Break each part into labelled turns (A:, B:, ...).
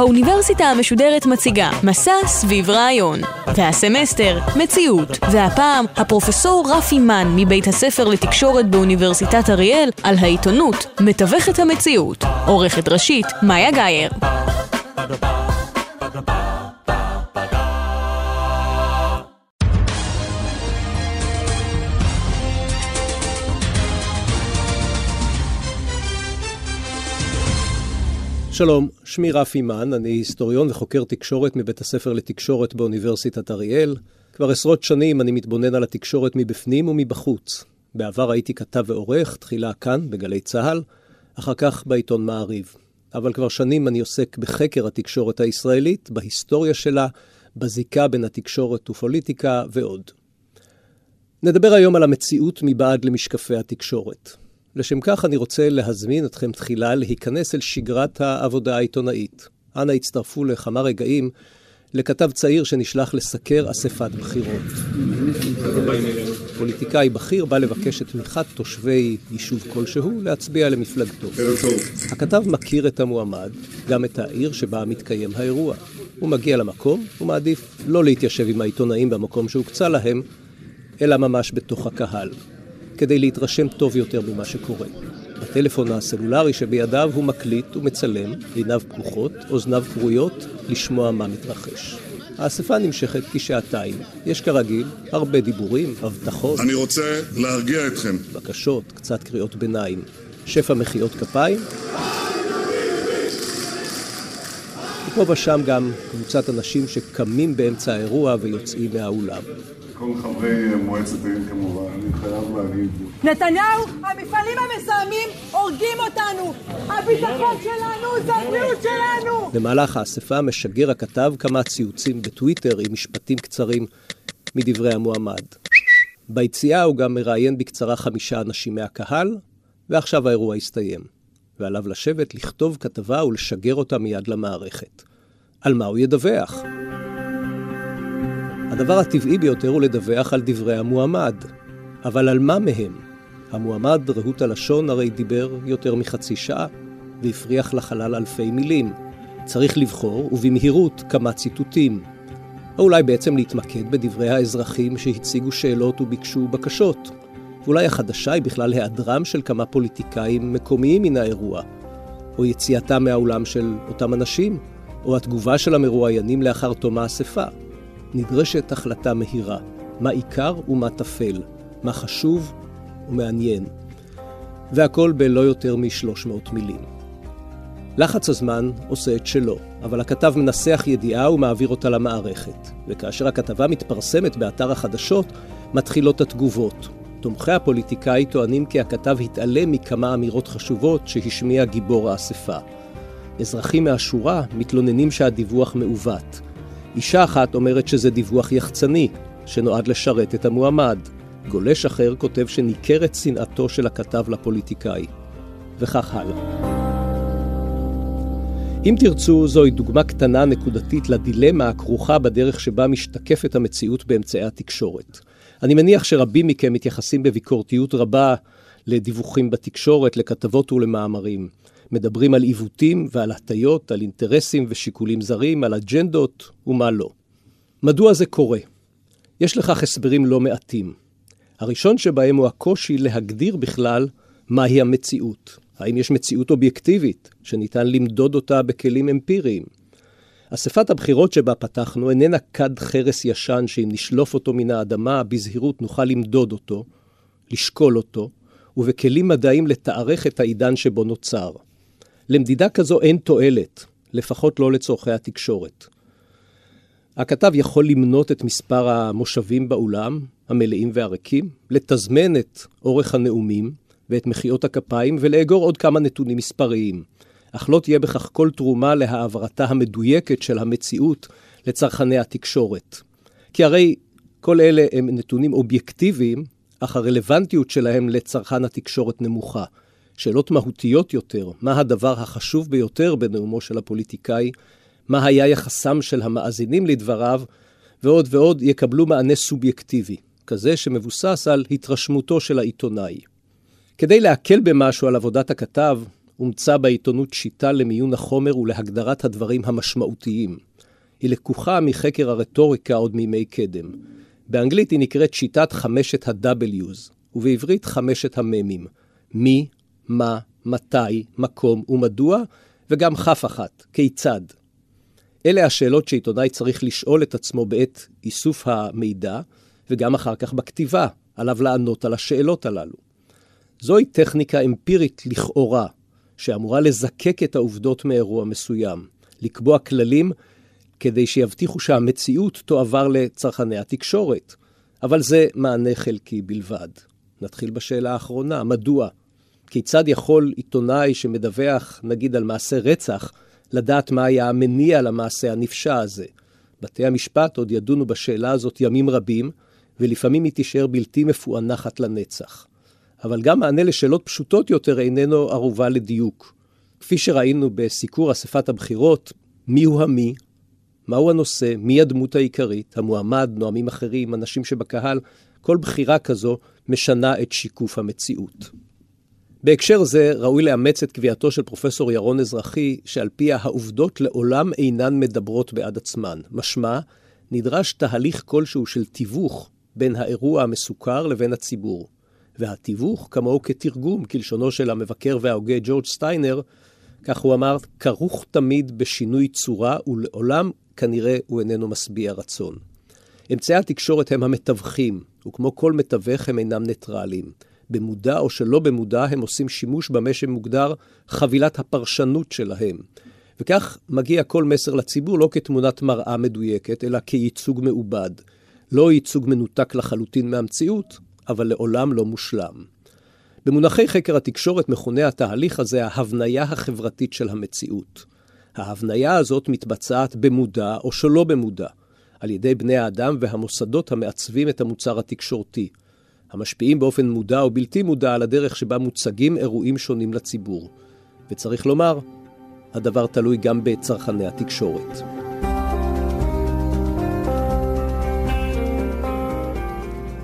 A: האוניברסיטה המשודרת מציגה מסע סביב רעיון. והסמסטר, מציאות. והפעם, הפרופסור רפי מן מבית הספר לתקשורת באוניברסיטת אריאל על העיתונות, מתווכת המציאות. עורכת ראשית, מאיה גאייר.
B: שלום, שמי רפי מן, אני היסטוריון וחוקר תקשורת מבית הספר לתקשורת באוניברסיטת אריאל. כבר עשרות שנים אני מתבונן על התקשורת מבפנים ומבחוץ. בעבר הייתי כתב ועורך, תחילה כאן, בגלי צה"ל, אחר כך בעיתון מעריב. אבל כבר שנים אני עוסק בחקר התקשורת הישראלית, בהיסטוריה שלה, בזיקה בין התקשורת ופוליטיקה ועוד. נדבר היום על המציאות מבעד למשקפי התקשורת. לשם כך אני רוצה להזמין אתכם תחילה להיכנס אל שגרת העבודה העיתונאית. אנא הצטרפו לכמה רגעים לכתב צעיר שנשלח לסקר אספת בחירות. פוליטיקאי בכיר בא לבקש את תמיכת תושבי יישוב כלשהו להצביע למפלגתו. הכתב מכיר את המועמד, גם את העיר שבה מתקיים האירוע. הוא מגיע למקום, הוא מעדיף לא להתיישב עם העיתונאים במקום שהוקצה להם, אלא ממש בתוך הקהל. כדי להתרשם טוב יותר ממה שקורה. בטלפון הסלולרי שבידיו הוא מקליט ומצלם, עיניו פקוחות, אוזניו כרויות, לשמוע מה מתרחש. האספה נמשכת כשעתיים. יש כרגיל הרבה דיבורים, הבטחות.
C: אני רוצה להרגיע אתכם.
B: בקשות, קצת קריאות ביניים. שפע מחיאות כפיים. ופה ושם גם קבוצת אנשים שקמים באמצע האירוע ויוצאים מהאולם.
C: כל חברי מועצת העיר כמובן, אני חייב להגיד...
D: נתניהו, המפעלים המזהמים הורגים אותנו! הביטחון שלנו זה הבריאות שלנו!
B: במהלך האספה משגר הכתב כמה ציוצים בטוויטר עם משפטים קצרים מדברי המועמד. ביציאה הוא גם מראיין בקצרה חמישה אנשים מהקהל, ועכשיו האירוע הסתיים. ועליו לשבת, לכתוב כתבה ולשגר אותה מיד למערכת. על מה הוא ידווח? הדבר הטבעי ביותר הוא לדווח על דברי המועמד. אבל על מה מהם? המועמד, רהוט הלשון, הרי דיבר יותר מחצי שעה, והפריח לחלל אלפי מילים. צריך לבחור, ובמהירות, כמה ציטוטים. או אולי בעצם להתמקד בדברי האזרחים שהציגו שאלות וביקשו בקשות. ואולי החדשה היא בכלל היעדרם של כמה פוליטיקאים מקומיים מן האירוע, או יציאתם מהאולם של אותם אנשים, או התגובה של המרואיינים לאחר תום האספה. נדרשת החלטה מהירה, מה עיקר ומה טפל, מה חשוב ומעניין. והכל בלא יותר מ-300 מילים. לחץ הזמן עושה את שלו, אבל הכתב מנסח ידיעה ומעביר אותה למערכת. וכאשר הכתבה מתפרסמת באתר החדשות, מתחילות התגובות. תומכי הפוליטיקאי טוענים כי הכתב התעלם מכמה אמירות חשובות שהשמיע גיבור האספה. אזרחים מהשורה מתלוננים שהדיווח מעוות. אישה אחת אומרת שזה דיווח יחצני, שנועד לשרת את המועמד. גולש אחר כותב שניכרת שנאתו של הכתב לפוליטיקאי. וכך הלאה. אם תרצו, זוהי דוגמה קטנה נקודתית לדילמה הכרוכה בדרך שבה משתקפת המציאות באמצעי התקשורת. אני מניח שרבים מכם מתייחסים בביקורתיות רבה לדיווחים בתקשורת, לכתבות ולמאמרים. מדברים על עיוותים ועל הטיות, על אינטרסים ושיקולים זרים, על אג'נדות ומה לא. מדוע זה קורה? יש לכך הסברים לא מעטים. הראשון שבהם הוא הקושי להגדיר בכלל מהי המציאות. האם יש מציאות אובייקטיבית שניתן למדוד אותה בכלים אמפיריים? אספת הבחירות שבה פתחנו איננה כד חרס ישן שאם נשלוף אותו מן האדמה, בזהירות נוכל למדוד אותו, לשקול אותו, ובכלים מדעיים לתארך את העידן שבו נוצר. למדידה כזו אין תועלת, לפחות לא לצורכי התקשורת. הכתב יכול למנות את מספר המושבים באולם, המלאים והריקים, לתזמן את אורך הנאומים ואת מחיאות הכפיים ולאגור עוד כמה נתונים מספריים. אך לא תהיה בכך כל תרומה להעברתה המדויקת של המציאות לצרכני התקשורת. כי הרי כל אלה הם נתונים אובייקטיביים, אך הרלוונטיות שלהם לצרכן התקשורת נמוכה. שאלות מהותיות יותר, מה הדבר החשוב ביותר בנאומו של הפוליטיקאי, מה היה יחסם של המאזינים לדבריו, ועוד ועוד יקבלו מענה סובייקטיבי, כזה שמבוסס על התרשמותו של העיתונאי. כדי להקל במשהו על עבודת הכתב, הומצא בעיתונות שיטה למיון החומר ולהגדרת הדברים המשמעותיים. היא לקוחה מחקר הרטוריקה עוד מימי קדם. באנגלית היא נקראת שיטת חמשת ה-W's, ובעברית חמשת המ"מים. מי, מה, מתי, מקום ומדוע, וגם כף אחת, כיצד. אלה השאלות שעיתונאי צריך לשאול את עצמו בעת איסוף המידע, וגם אחר כך בכתיבה, עליו לענות על השאלות הללו. זוהי טכניקה אמפירית לכאורה, שאמורה לזקק את העובדות מאירוע מסוים, לקבוע כללים כדי שיבטיחו שהמציאות תועבר לצרכני התקשורת. אבל זה מענה חלקי בלבד. נתחיל בשאלה האחרונה, מדוע? כיצד יכול עיתונאי שמדווח, נגיד, על מעשה רצח, לדעת מה היה המניע למעשה הנפשע הזה? בתי המשפט עוד ידונו בשאלה הזאת ימים רבים, ולפעמים היא תישאר בלתי מפוענחת לנצח. אבל גם מענה לשאלות פשוטות יותר איננו ערובה לדיוק. כפי שראינו בסיקור אספת הבחירות, מיהו המי, מהו הנושא, מי הדמות העיקרית, המועמד, נואמים אחרים, אנשים שבקהל, כל בחירה כזו משנה את שיקוף המציאות. בהקשר זה ראוי לאמץ את קביעתו של פרופסור ירון אזרחי, שעל פיה העובדות לעולם אינן מדברות בעד עצמן. משמע, נדרש תהליך כלשהו של תיווך בין האירוע המסוכר לבין הציבור. והתיווך כמוהו כתרגום, כלשונו של המבקר וההוגה ג'ורג' סטיינר, כך הוא אמר, כרוך תמיד בשינוי צורה, ולעולם כנראה הוא איננו משביע רצון. אמצעי התקשורת הם המתווכים, וכמו כל מתווך הם אינם ניטרליים. במודע או שלא במודע הם עושים שימוש במה שמוגדר חבילת הפרשנות שלהם. וכך מגיע כל מסר לציבור לא כתמונת מראה מדויקת, אלא כייצוג מעובד. לא ייצוג מנותק לחלוטין מהמציאות, אבל לעולם לא מושלם. במונחי חקר התקשורת מכונה התהליך הזה ההבניה החברתית של המציאות. ההבניה הזאת מתבצעת במודע או שלא במודע, על ידי בני האדם והמוסדות המעצבים את המוצר התקשורתי, המשפיעים באופן מודע או בלתי מודע על הדרך שבה מוצגים אירועים שונים לציבור. וצריך לומר, הדבר תלוי גם בצרכני התקשורת.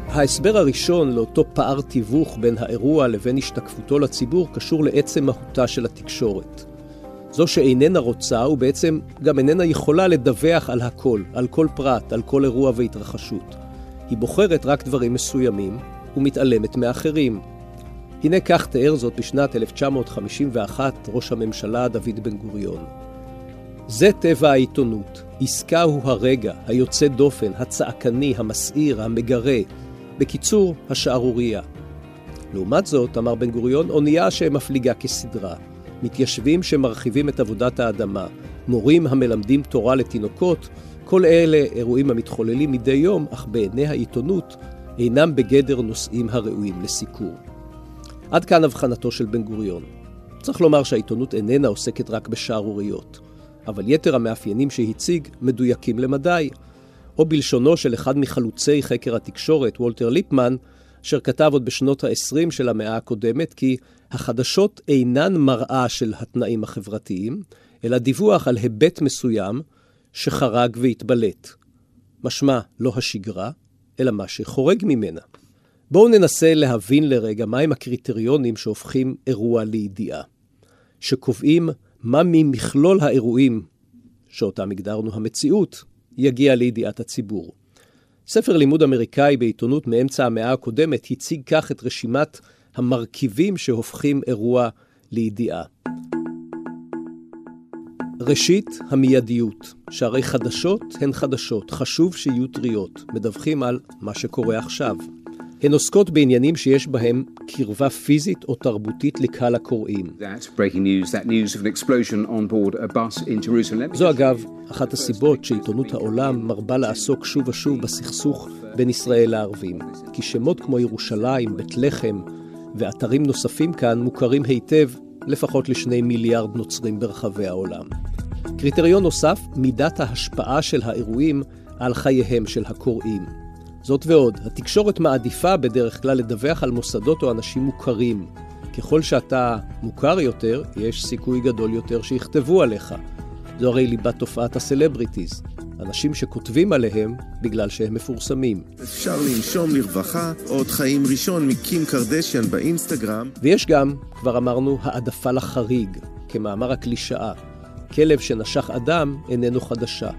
B: ההסבר הראשון לאותו פער תיווך בין האירוע לבין השתקפותו לציבור קשור לעצם מהותה של התקשורת. זו שאיננה רוצה ובעצם גם איננה יכולה לדווח על הכל, על כל פרט, על כל אירוע והתרחשות. היא בוחרת רק דברים מסוימים ומתעלמת מאחרים. הנה כך תיאר זאת בשנת 1951 ראש הממשלה דוד בן גוריון. זה טבע העיתונות, עסקה הוא הרגע, היוצא דופן, הצעקני, המסעיר, המגרה, בקיצור, השערורייה. לעומת זאת, אמר בן גוריון, אונייה שמפליגה כסדרה. מתיישבים שמרחיבים את עבודת האדמה, מורים המלמדים תורה לתינוקות, כל אלה אירועים המתחוללים מדי יום, אך בעיני העיתונות אינם בגדר נושאים הראויים לסיקור. עד כאן הבחנתו של בן גוריון. צריך לומר שהעיתונות איננה עוסקת רק בשערוריות, אבל יתר המאפיינים שהציג מדויקים למדי. או בלשונו של אחד מחלוצי חקר התקשורת, וולטר ליפמן, אשר כתב עוד בשנות ה-20 של המאה הקודמת, כי החדשות אינן מראה של התנאים החברתיים, אלא דיווח על היבט מסוים שחרג והתבלט. משמע, לא השגרה, אלא מה שחורג ממנה. בואו ננסה להבין לרגע מהם הקריטריונים שהופכים אירוע לידיעה, שקובעים מה ממכלול האירועים שאותם הגדרנו המציאות, יגיע לידיעת הציבור. ספר לימוד אמריקאי בעיתונות מאמצע המאה הקודמת הציג כך את רשימת המרכיבים שהופכים אירוע לידיעה. ראשית, המיידיות, שהרי חדשות הן חדשות, חשוב שיהיו טריות, מדווחים על מה שקורה עכשיו. הן עוסקות בעניינים שיש בהם קרבה פיזית או תרבותית לקהל הקוראים. זו אגב אחת הסיבות שעיתונות העולם מרבה לעסוק שוב ושוב בסכסוך בין ישראל לערבים. כי שמות כמו ירושלים, בית לחם ואתרים נוספים כאן מוכרים היטב לפחות לשני מיליארד נוצרים ברחבי העולם. קריטריון נוסף, מידת ההשפעה של האירועים על חייהם של הקוראים. זאת ועוד, התקשורת מעדיפה בדרך כלל לדווח על מוסדות או אנשים מוכרים, ככל שאתה מוכר יותר, יש סיכוי גדול יותר שיכתבו עליך. זו הרי ליבת תופעת הסלבריטיז. אנשים שכותבים עליהם בגלל שהם מפורסמים.
E: אפשר לנשום לרווחה, עוד חיים ראשון מקים קרדשיאן באינסטגרם.
B: ויש גם, כבר אמרנו, העדפה לחריג, כמאמר הקלישאה. כלב שנשך אדם איננו חדשה.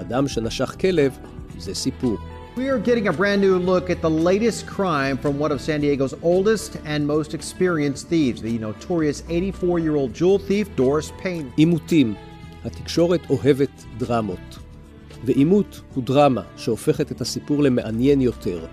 B: אדם שנשך כלב זה סיפור.
F: We are getting a brand new look at the latest crime from one of San Diego's oldest and most experienced thieves, the notorious 84 year old jewel thief Doris Payne.
B: עימותים. התקשורת אוהבת דרמות. ועימות הוא דרמה שהופכת את הסיפור למעניין יותר.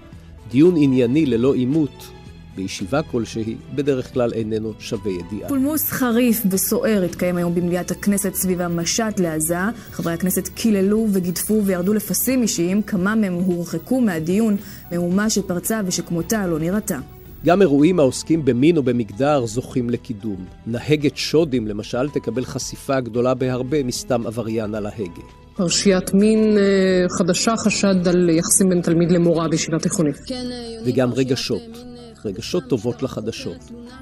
B: דיון ענייני ללא עימות בישיבה כלשהי בדרך כלל איננו שווה ידיעה.
G: פולמוס חריף וסוער התקיים היום במליאת הכנסת סביב המשט לעזה. חברי הכנסת קיללו וגידפו וירדו לפסים אישיים, כמה מהם הורחקו מהדיון, מהומה שפרצה ושכמותה לא נראתה.
B: גם אירועים העוסקים במין או במגדר זוכים לקידום. נהגת שודים, למשל, תקבל חשיפה גדולה בהרבה מסתם עבריין על ההגה.
H: פרשיית מין אה, חדשה, חשד על יחסים בין תלמיד למורה בישיבה תיכונית.
B: וגם רגשות. רגשות טובות לחדשות.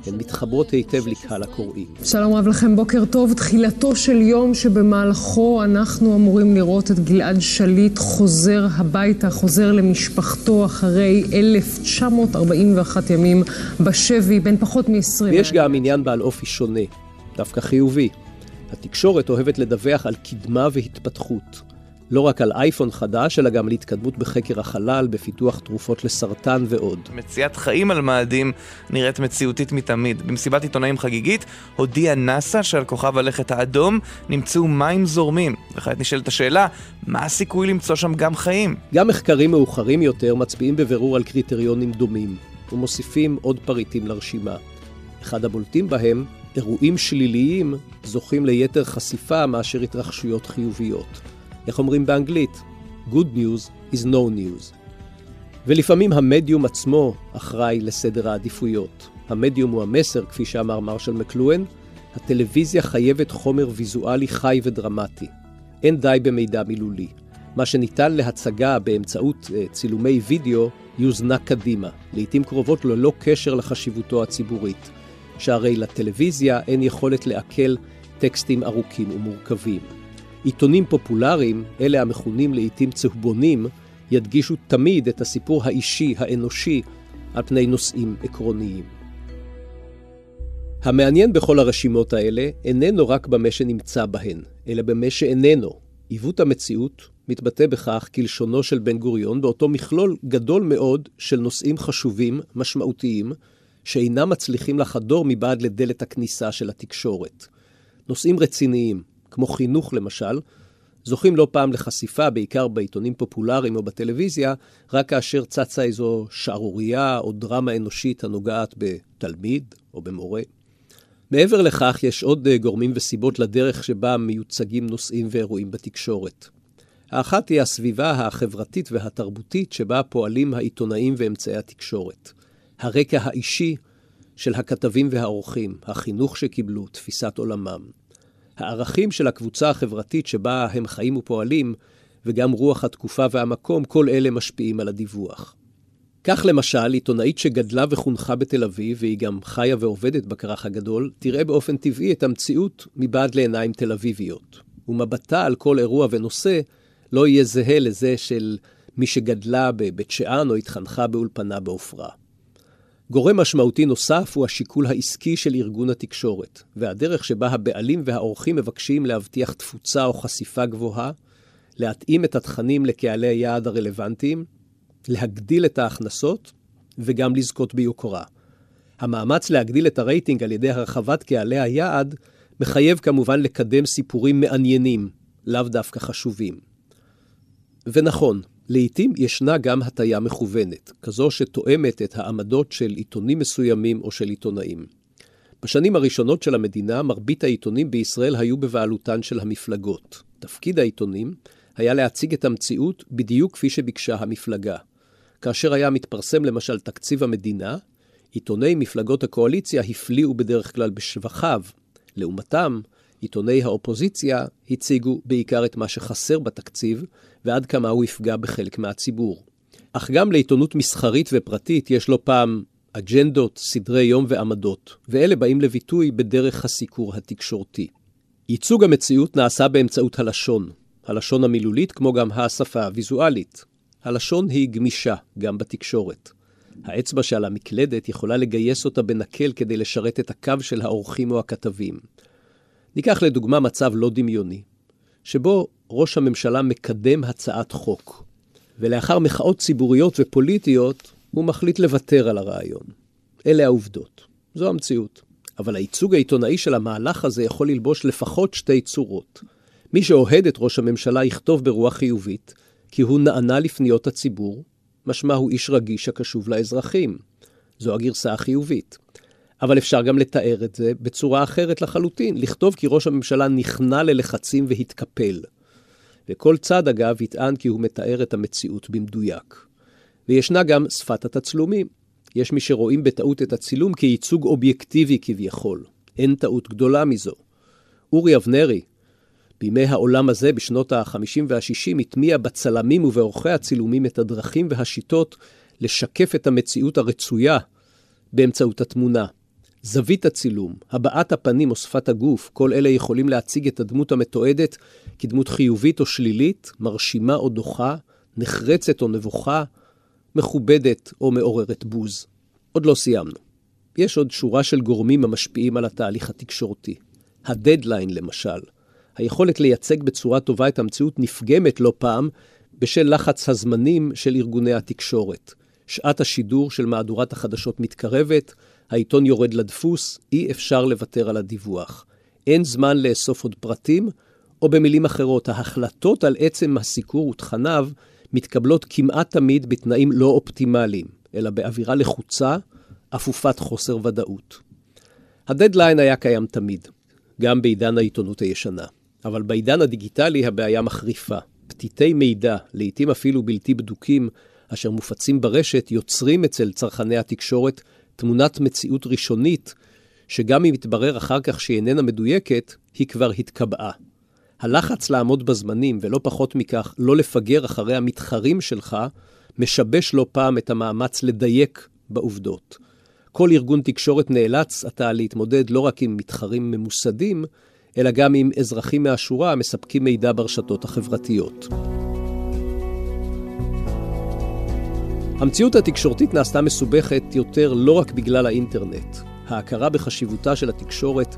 B: הן מתחברות היטב לקהל הקוראים.
H: שלום רב לכם, בוקר טוב. תחילתו של יום שבמהלכו אנחנו אמורים לראות את גלעד שליט חוזר הביתה, חוזר למשפחתו אחרי 1941 ימים בשבי, בין פחות מ-20.
B: ויש גם עניין בעל אופי שונה, דווקא חיובי. התקשורת אוהבת לדווח על קדמה והתפתחות. לא רק על אייפון חדש, אלא גם על התקדמות בחקר החלל, בפיתוח תרופות לסרטן ועוד.
I: מציאת חיים על מאדים נראית מציאותית מתמיד. במסיבת עיתונאים חגיגית הודיע נאס"א שעל כוכב הלכת האדום נמצאו מים זורמים. וכעת נשאלת השאלה, מה הסיכוי למצוא שם גם חיים?
B: גם מחקרים מאוחרים יותר מצביעים בבירור על קריטריונים דומים, ומוסיפים עוד פריטים לרשימה. אחד הבולטים בהם, אירועים שליליים זוכים ליתר חשיפה מאשר התרחשויות חיוביות. איך אומרים באנגלית? Good news is no news. ולפעמים המדיום עצמו אחראי לסדר העדיפויות. המדיום הוא המסר, כפי שאמר מרשל מקלואן, הטלוויזיה חייבת חומר ויזואלי חי ודרמטי. אין די במידע מילולי. מה שניתן להצגה באמצעות uh, צילומי וידאו יוזנק קדימה, לעיתים קרובות ללא קשר לחשיבותו הציבורית, שהרי לטלוויזיה אין יכולת לעכל טקסטים ארוכים ומורכבים. עיתונים פופולריים, אלה המכונים לעיתים צהובונים, ידגישו תמיד את הסיפור האישי, האנושי, על פני נושאים עקרוניים. המעניין בכל הרשימות האלה איננו רק במה שנמצא בהן, אלא במה שאיננו. עיוות המציאות מתבטא בכך, כלשונו של בן גוריון, באותו מכלול גדול מאוד של נושאים חשובים, משמעותיים, שאינם מצליחים לחדור מבעד לדלת הכניסה של התקשורת. נושאים רציניים, כמו חינוך למשל, זוכים לא פעם לחשיפה, בעיקר בעיתונים פופולריים או בטלוויזיה, רק כאשר צצה איזו שערורייה או דרמה אנושית הנוגעת בתלמיד או במורה. מעבר לכך, יש עוד אה, גורמים וסיבות לדרך שבה מיוצגים נושאים ואירועים בתקשורת. האחת היא הסביבה החברתית והתרבותית שבה פועלים העיתונאים ואמצעי התקשורת. הרקע האישי של הכתבים והעורכים, החינוך שקיבלו, תפיסת עולמם. הערכים של הקבוצה החברתית שבה הם חיים ופועלים, וגם רוח התקופה והמקום, כל אלה משפיעים על הדיווח. כך למשל, עיתונאית שגדלה וחונכה בתל אביב, והיא גם חיה ועובדת בכרך הגדול, תראה באופן טבעי את המציאות מבעד לעיניים תל אביביות. ומבטה על כל אירוע ונושא לא יהיה זהה לזה של מי שגדלה בבית שאן או התחנכה באולפנה בעופרה. גורם משמעותי נוסף הוא השיקול העסקי של ארגון התקשורת, והדרך שבה הבעלים והאורחים מבקשים להבטיח תפוצה או חשיפה גבוהה, להתאים את התכנים לקהלי היעד הרלוונטיים, להגדיל את ההכנסות וגם לזכות ביוקרה. המאמץ להגדיל את הרייטינג על ידי הרחבת קהלי היעד מחייב כמובן לקדם סיפורים מעניינים, לאו דווקא חשובים. ונכון, לעתים ישנה גם הטיה מכוונת, כזו שתואמת את העמדות של עיתונים מסוימים או של עיתונאים. בשנים הראשונות של המדינה, מרבית העיתונים בישראל היו בבעלותן של המפלגות. תפקיד העיתונים היה להציג את המציאות בדיוק כפי שביקשה המפלגה. כאשר היה מתפרסם למשל תקציב המדינה, עיתוני מפלגות הקואליציה הפליאו בדרך כלל בשבחיו. לעומתם, עיתוני האופוזיציה הציגו בעיקר את מה שחסר בתקציב, ועד כמה הוא יפגע בחלק מהציבור. אך גם לעיתונות מסחרית ופרטית יש לא פעם אג'נדות, סדרי יום ועמדות, ואלה באים לביטוי בדרך הסיקור התקשורתי. ייצוג המציאות נעשה באמצעות הלשון, הלשון המילולית כמו גם השפה הוויזואלית. הלשון היא גמישה, גם בתקשורת. האצבע שעל המקלדת יכולה לגייס אותה בנקל כדי לשרת את הקו של האורחים או הכתבים. ניקח לדוגמה מצב לא דמיוני, שבו ראש הממשלה מקדם הצעת חוק, ולאחר מחאות ציבוריות ופוליטיות, הוא מחליט לוותר על הרעיון. אלה העובדות. זו המציאות. אבל הייצוג העיתונאי של המהלך הזה יכול ללבוש לפחות שתי צורות. מי שאוהד את ראש הממשלה יכתוב ברוח חיובית, כי הוא נענה לפניות הציבור, משמע הוא איש רגיש הקשוב לאזרחים. זו הגרסה החיובית. אבל אפשר גם לתאר את זה בצורה אחרת לחלוטין, לכתוב כי ראש הממשלה נכנע ללחצים והתקפל. וכל צד, אגב, יטען כי הוא מתאר את המציאות במדויק. וישנה גם שפת התצלומים. יש מי שרואים בטעות את הצילום כייצוג אובייקטיבי כביכול. אין טעות גדולה מזו. אורי אבנרי, בימי העולם הזה, בשנות ה-50 וה-60, הטמיע בצלמים ובעורכי הצילומים את הדרכים והשיטות לשקף את המציאות הרצויה באמצעות התמונה. זווית הצילום, הבעת הפנים או שפת הגוף, כל אלה יכולים להציג את הדמות המתועדת כדמות חיובית או שלילית, מרשימה או דוחה, נחרצת או נבוכה, מכובדת או מעוררת בוז. עוד לא סיימנו. יש עוד שורה של גורמים המשפיעים על התהליך התקשורתי. הדדליין, למשל. היכולת לייצג בצורה טובה את המציאות נפגמת לא פעם בשל לחץ הזמנים של ארגוני התקשורת. שעת השידור של מהדורת החדשות מתקרבת, העיתון יורד לדפוס, אי אפשר לוותר על הדיווח. אין זמן לאסוף עוד פרטים, או במילים אחרות, ההחלטות על עצם הסיקור ותכניו מתקבלות כמעט תמיד בתנאים לא אופטימליים, אלא באווירה לחוצה, אפופת חוסר ודאות. הדדליין היה קיים תמיד, גם בעידן העיתונות הישנה. אבל בעידן הדיגיטלי הבעיה מחריפה. פתיתי מידע, לעתים אפילו בלתי בדוקים, אשר מופצים ברשת, יוצרים אצל צרכני התקשורת תמונת מציאות ראשונית, שגם אם יתברר אחר כך שהיא איננה מדויקת, היא כבר התקבעה. הלחץ לעמוד בזמנים, ולא פחות מכך, לא לפגר אחרי המתחרים שלך, משבש לא פעם את המאמץ לדייק בעובדות. כל ארגון תקשורת נאלץ עתה להתמודד לא רק עם מתחרים ממוסדים, אלא גם עם אזרחים מהשורה המספקים מידע ברשתות החברתיות. המציאות התקשורתית נעשתה מסובכת יותר לא רק בגלל האינטרנט. ההכרה בחשיבותה של התקשורת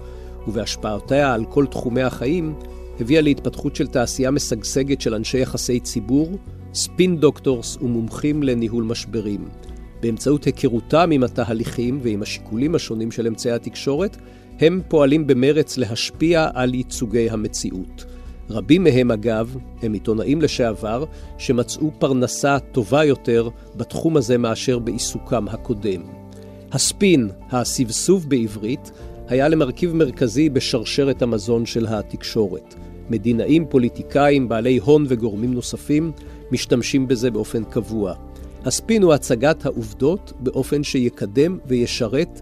B: ובהשפעותיה על כל תחומי החיים הביאה להתפתחות של תעשייה משגשגת של אנשי יחסי ציבור, ספין דוקטורס ומומחים לניהול משברים. באמצעות היכרותם עם התהליכים ועם השיקולים השונים של אמצעי התקשורת, הם פועלים במרץ להשפיע על ייצוגי המציאות. רבים מהם, אגב, הם עיתונאים לשעבר, שמצאו פרנסה טובה יותר בתחום הזה מאשר בעיסוקם הקודם. הספין, הסבסוב בעברית, היה למרכיב מרכזי בשרשרת המזון של התקשורת. מדינאים, פוליטיקאים, בעלי הון וגורמים נוספים משתמשים בזה באופן קבוע. הספין הוא הצגת העובדות באופן שיקדם וישרת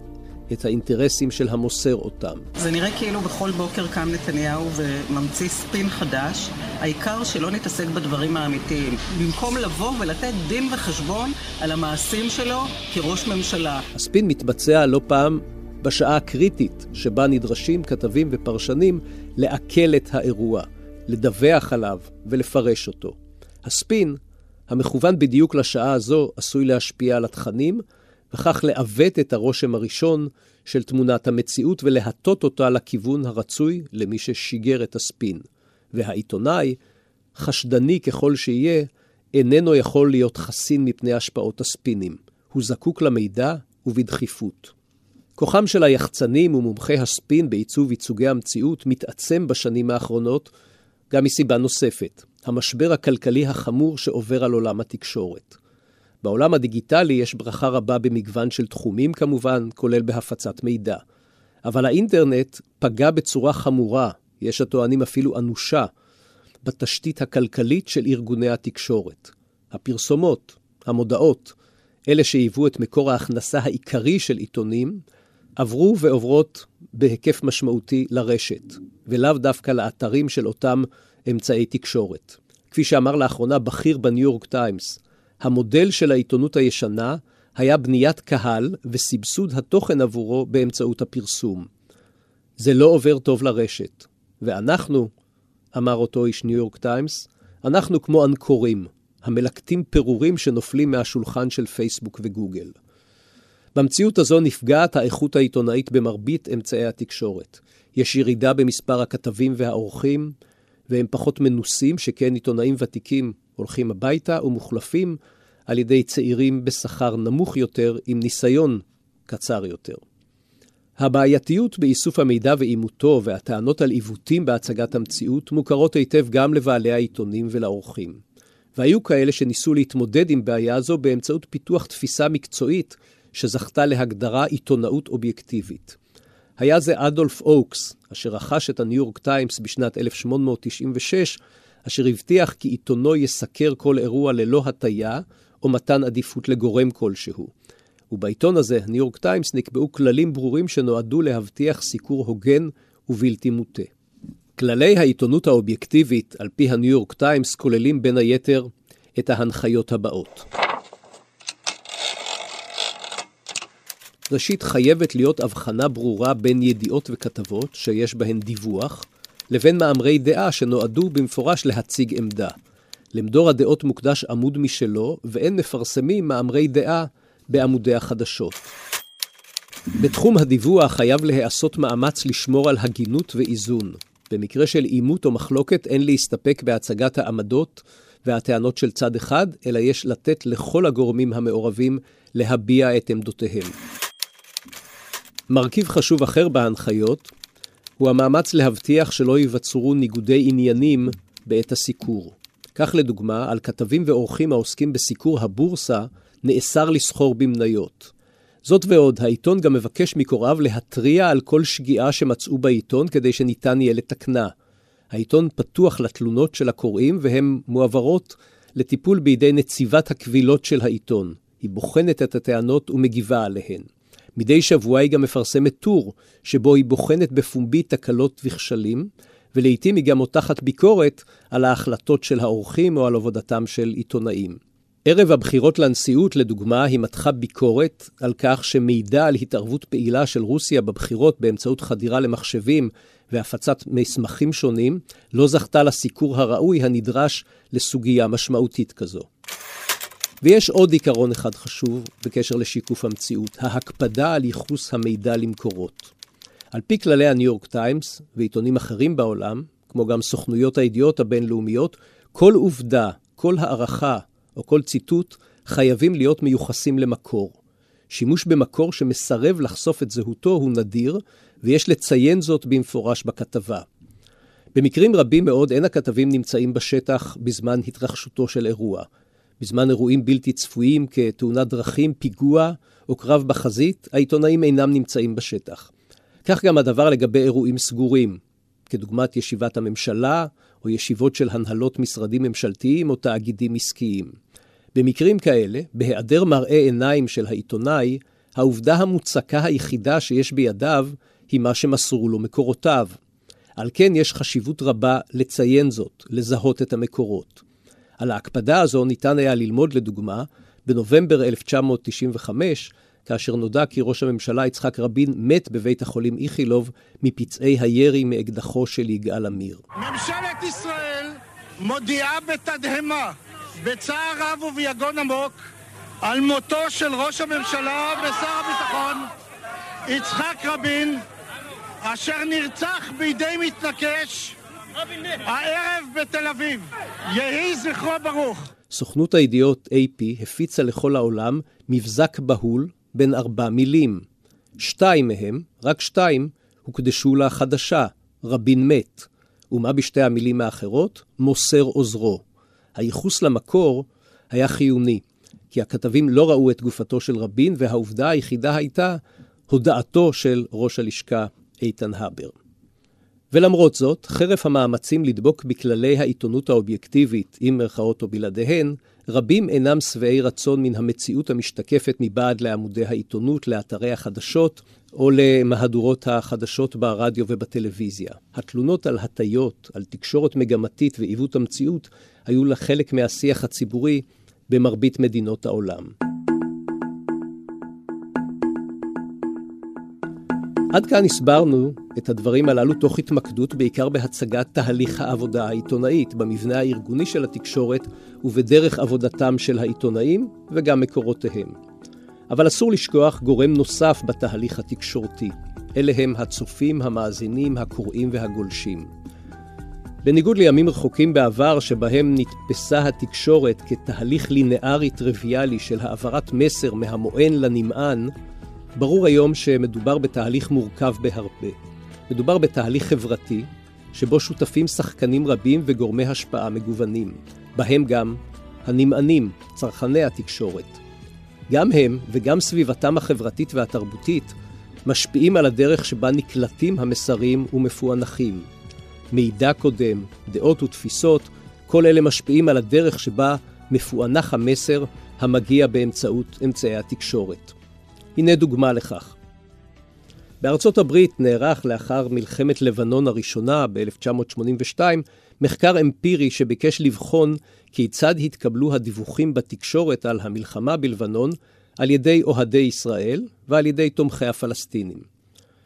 B: את האינטרסים של המוסר אותם.
J: זה נראה כאילו בכל בוקר קם נתניהו וממציא ספין חדש, העיקר שלא נתעסק בדברים האמיתיים. במקום לבוא ולתת דין וחשבון על המעשים שלו כראש ממשלה.
B: הספין מתבצע לא פעם בשעה הקריטית שבה נדרשים כתבים ופרשנים לעכל את האירוע, לדווח עליו ולפרש אותו. הספין, המכוון בדיוק לשעה הזו, עשוי להשפיע על התכנים, וכך לעוות את הרושם הראשון של תמונת המציאות ולהטות אותה לכיוון הרצוי למי ששיגר את הספין. והעיתונאי, חשדני ככל שיהיה, איננו יכול להיות חסין מפני השפעות הספינים. הוא זקוק למידע ובדחיפות. כוחם של היחצנים ומומחי הספין בעיצוב ייצוגי המציאות מתעצם בשנים האחרונות, גם מסיבה נוספת, המשבר הכלכלי החמור שעובר על עולם התקשורת. בעולם הדיגיטלי יש ברכה רבה במגוון של תחומים כמובן, כולל בהפצת מידע. אבל האינטרנט פגע בצורה חמורה, יש הטוענים אפילו אנושה, בתשתית הכלכלית של ארגוני התקשורת. הפרסומות, המודעות, אלה שהיוו את מקור ההכנסה העיקרי של עיתונים, עברו ועוברות בהיקף משמעותי לרשת, ולאו דווקא לאתרים של אותם אמצעי תקשורת. כפי שאמר לאחרונה בכיר בניו יורק טיימס, המודל של העיתונות הישנה היה בניית קהל וסבסוד התוכן עבורו באמצעות הפרסום. זה לא עובר טוב לרשת. ואנחנו, אמר אותו איש ניו יורק טיימס, אנחנו כמו אנקורים, המלקטים פירורים שנופלים מהשולחן של פייסבוק וגוגל. במציאות הזו נפגעת האיכות העיתונאית במרבית אמצעי התקשורת. יש ירידה במספר הכתבים והעורכים, והם פחות מנוסים, שכן עיתונאים ותיקים הולכים הביתה ומוחלפים על ידי צעירים בשכר נמוך יותר עם ניסיון קצר יותר. הבעייתיות באיסוף המידע ואימותו והטענות על עיוותים בהצגת המציאות מוכרות היטב גם לבעלי העיתונים ולעורכים. והיו כאלה שניסו להתמודד עם בעיה זו באמצעות פיתוח תפיסה מקצועית שזכתה להגדרה עיתונאות אובייקטיבית. היה זה אדולף אוקס, אשר רכש את הניו יורק טיימס בשנת 1896, אשר הבטיח כי עיתונו יסקר כל אירוע ללא הטיה או מתן עדיפות לגורם כלשהו. ובעיתון הזה, הניו יורק טיימס, נקבעו כללים ברורים שנועדו להבטיח סיקור הוגן ובלתי מוטה. כללי העיתונות האובייקטיבית, על פי הניו יורק טיימס, כוללים בין היתר את ההנחיות הבאות. ראשית, חייבת להיות הבחנה ברורה בין ידיעות וכתבות, שיש בהן דיווח, לבין מאמרי דעה שנועדו במפורש להציג עמדה. למדור הדעות מוקדש עמוד משלו, ואין מפרסמים מאמרי דעה בעמודי החדשות. בתחום הדיווח חייב להיעשות מאמץ לשמור על הגינות ואיזון. במקרה של עימות או מחלוקת אין להסתפק בהצגת העמדות והטענות של צד אחד, אלא יש לתת לכל הגורמים המעורבים להביע את עמדותיהם. מרכיב חשוב אחר בהנחיות הוא המאמץ להבטיח שלא ייווצרו ניגודי עניינים בעת הסיקור. כך לדוגמה, על כתבים ועורכים העוסקים בסיקור הבורסה, נאסר לסחור במניות. זאת ועוד, העיתון גם מבקש מקוראיו להתריע על כל שגיאה שמצאו בעיתון כדי שניתן יהיה לתקנה. העיתון פתוח לתלונות של הקוראים והן מועברות לטיפול בידי נציבת הקבילות של העיתון. היא בוחנת את הטענות ומגיבה עליהן. מדי שבוע היא גם מפרסמת טור, שבו היא בוחנת בפומבי תקלות וכשלים, ולעיתים היא גם מותחת ביקורת על ההחלטות של האורחים או על עבודתם של עיתונאים. ערב הבחירות לנשיאות, לדוגמה, היא מתחה ביקורת על כך שמידע על התערבות פעילה של רוסיה בבחירות באמצעות חדירה למחשבים והפצת מסמכים שונים, לא זכתה לסיקור הראוי הנדרש לסוגיה משמעותית כזו. ויש עוד עיקרון אחד חשוב בקשר לשיקוף המציאות, ההקפדה על ייחוס המידע למקורות. על פי כללי הניו יורק טיימס ועיתונים אחרים בעולם, כמו גם סוכנויות הידיעות הבינלאומיות, כל עובדה, כל הערכה או כל ציטוט חייבים להיות מיוחסים למקור. שימוש במקור שמסרב לחשוף את זהותו הוא נדיר, ויש לציין זאת במפורש בכתבה. במקרים רבים מאוד אין הכתבים נמצאים בשטח בזמן התרחשותו של אירוע. בזמן אירועים בלתי צפויים כתאונת דרכים, פיגוע או קרב בחזית, העיתונאים אינם נמצאים בשטח. כך גם הדבר לגבי אירועים סגורים, כדוגמת ישיבת הממשלה או ישיבות של הנהלות משרדים ממשלתיים או תאגידים עסקיים. במקרים כאלה, בהיעדר מראה עיניים של העיתונאי, העובדה המוצקה היחידה שיש בידיו היא מה שמסרו לו מקורותיו. על כן יש חשיבות רבה לציין זאת, לזהות את המקורות. על ההקפדה הזו ניתן היה ללמוד לדוגמה בנובמבר 1995, כאשר נודע כי ראש הממשלה יצחק רבין מת בבית החולים איכילוב מפצעי הירי מאקדחו של יגאל עמיר.
K: ממשלת ישראל מודיעה בתדהמה, בצער רב וביגון עמוק, על מותו של ראש הממשלה ושר הביטחון יצחק רבין, אשר נרצח בידי מתנקש הערב בתל אביב. יהי זכרו ברוך.
B: סוכנות הידיעות AP הפיצה לכל העולם מבזק בהול בין ארבע מילים. שתיים מהם, רק שתיים, הוקדשו לחדשה, רבין מת. ומה בשתי המילים האחרות? מוסר עוזרו. הייחוס למקור היה חיוני, כי הכתבים לא ראו את גופתו של רבין, והעובדה היחידה הייתה הודעתו של ראש הלשכה איתן הבר. ולמרות זאת, חרף המאמצים לדבוק בכללי העיתונות האובייקטיבית, עם מירכאות או בלעדיהן, רבים אינם שבעי רצון מן המציאות המשתקפת מבעד לעמודי העיתונות, לאתרי החדשות או למהדורות החדשות ברדיו ובטלוויזיה. התלונות על הטיות, על תקשורת מגמתית ועיוות המציאות, היו לה חלק מהשיח הציבורי במרבית מדינות העולם. עד כאן הסברנו את הדברים הללו תוך התמקדות בעיקר בהצגת תהליך העבודה העיתונאית, במבנה הארגוני של התקשורת ובדרך עבודתם של העיתונאים וגם מקורותיהם. אבל אסור לשכוח גורם נוסף בתהליך התקשורתי. אלה הם הצופים, המאזינים, הקוראים והגולשים. בניגוד לימים רחוקים בעבר שבהם נתפסה התקשורת כתהליך לינארי טריוויאלי של העברת מסר מהמוען לנמען, ברור היום שמדובר בתהליך מורכב בהרבה. מדובר בתהליך חברתי, שבו שותפים שחקנים רבים וגורמי השפעה מגוונים, בהם גם הנמענים, צרכני התקשורת. גם הם וגם סביבתם החברתית והתרבותית משפיעים על הדרך שבה נקלטים המסרים ומפוענחים. מידע קודם, דעות ותפיסות, כל אלה משפיעים על הדרך שבה מפוענח המסר המגיע באמצעות אמצעי התקשורת. הנה דוגמה לכך. בארצות הברית נערך לאחר מלחמת לבנון הראשונה ב-1982 מחקר אמפירי שביקש לבחון כיצד התקבלו הדיווחים בתקשורת על המלחמה בלבנון על ידי אוהדי ישראל ועל ידי תומכי הפלסטינים.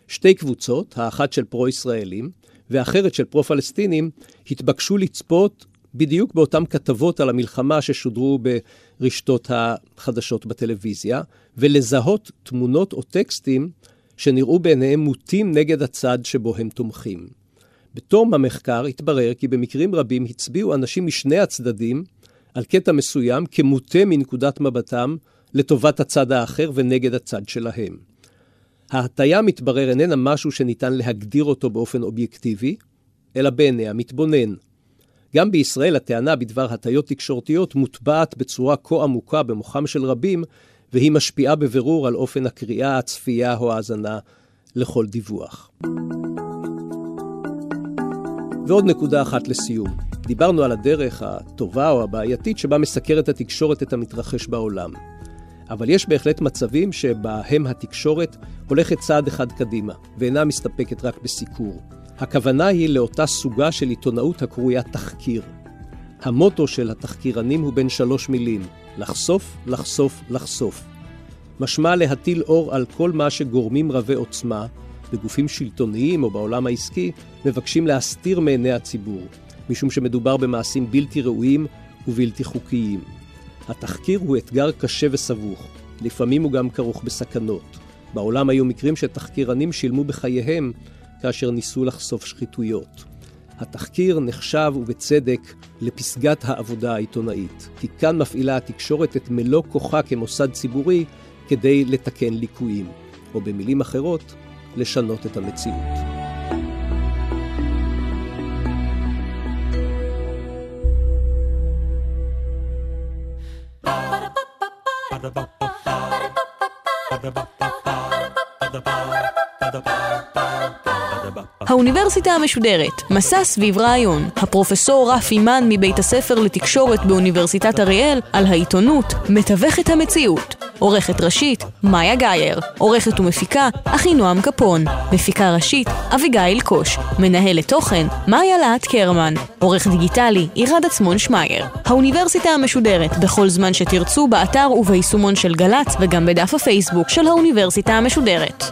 B: שתי קבוצות, האחת של פרו-ישראלים ואחרת של פרו-פלסטינים, התבקשו לצפות בדיוק באותן כתבות על המלחמה ששודרו ברשתות החדשות בטלוויזיה, ולזהות תמונות או טקסטים שנראו בעיניהם מוטים נגד הצד שבו הם תומכים. בתום המחקר התברר כי במקרים רבים הצביעו אנשים משני הצדדים על קטע מסוים כמוטה מנקודת מבטם לטובת הצד האחר ונגד הצד שלהם. ההטיה, מתברר, איננה משהו שניתן להגדיר אותו באופן אובייקטיבי, אלא בעיני המתבונן. גם בישראל הטענה בדבר הטיות תקשורתיות מוטבעת בצורה כה עמוקה במוחם של רבים, והיא משפיעה בבירור על אופן הקריאה, הצפייה או ההאזנה לכל דיווח. ועוד נקודה אחת לסיום. דיברנו על הדרך הטובה או הבעייתית שבה מסקרת התקשורת את המתרחש בעולם. אבל יש בהחלט מצבים שבהם התקשורת הולכת צעד אחד קדימה, ואינה מסתפקת רק בסיקור. הכוונה היא לאותה סוגה של עיתונאות הקרויה תחקיר. המוטו של התחקירנים הוא בין שלוש מילים, לחשוף, לחשוף, לחשוף. משמע להטיל אור על כל מה שגורמים רבי עוצמה, בגופים שלטוניים או בעולם העסקי, מבקשים להסתיר מעיני הציבור, משום שמדובר במעשים בלתי ראויים ובלתי חוקיים. התחקיר הוא אתגר קשה וסבוך, לפעמים הוא גם כרוך בסכנות. בעולם היו מקרים שתחקירנים שילמו בחייהם כאשר ניסו לחשוף שחיתויות. התחקיר נחשב, ובצדק, לפסגת העבודה העיתונאית, כי כאן מפעילה התקשורת את מלוא כוחה כמוסד ציבורי כדי לתקן ליקויים, או במילים אחרות, לשנות את המציאות.
A: האוניברסיטה המשודרת, מסע סביב רעיון. הפרופסור רפי מן מבית הספר לתקשורת באוניברסיטת אריאל על העיתונות, מתווכת המציאות. עורכת ראשית, מאיה גאייר. עורכת ומפיקה, אחינועם קפון. מפיקה ראשית, אביגיל קוש. מנהלת תוכן, מאיה להט קרמן. עורך דיגיטלי, עירד עצמון שמייר. האוניברסיטה המשודרת, בכל זמן שתרצו, באתר וביישומון של גל"צ, וגם בדף הפייסבוק של האוניברסיטה המשודרת.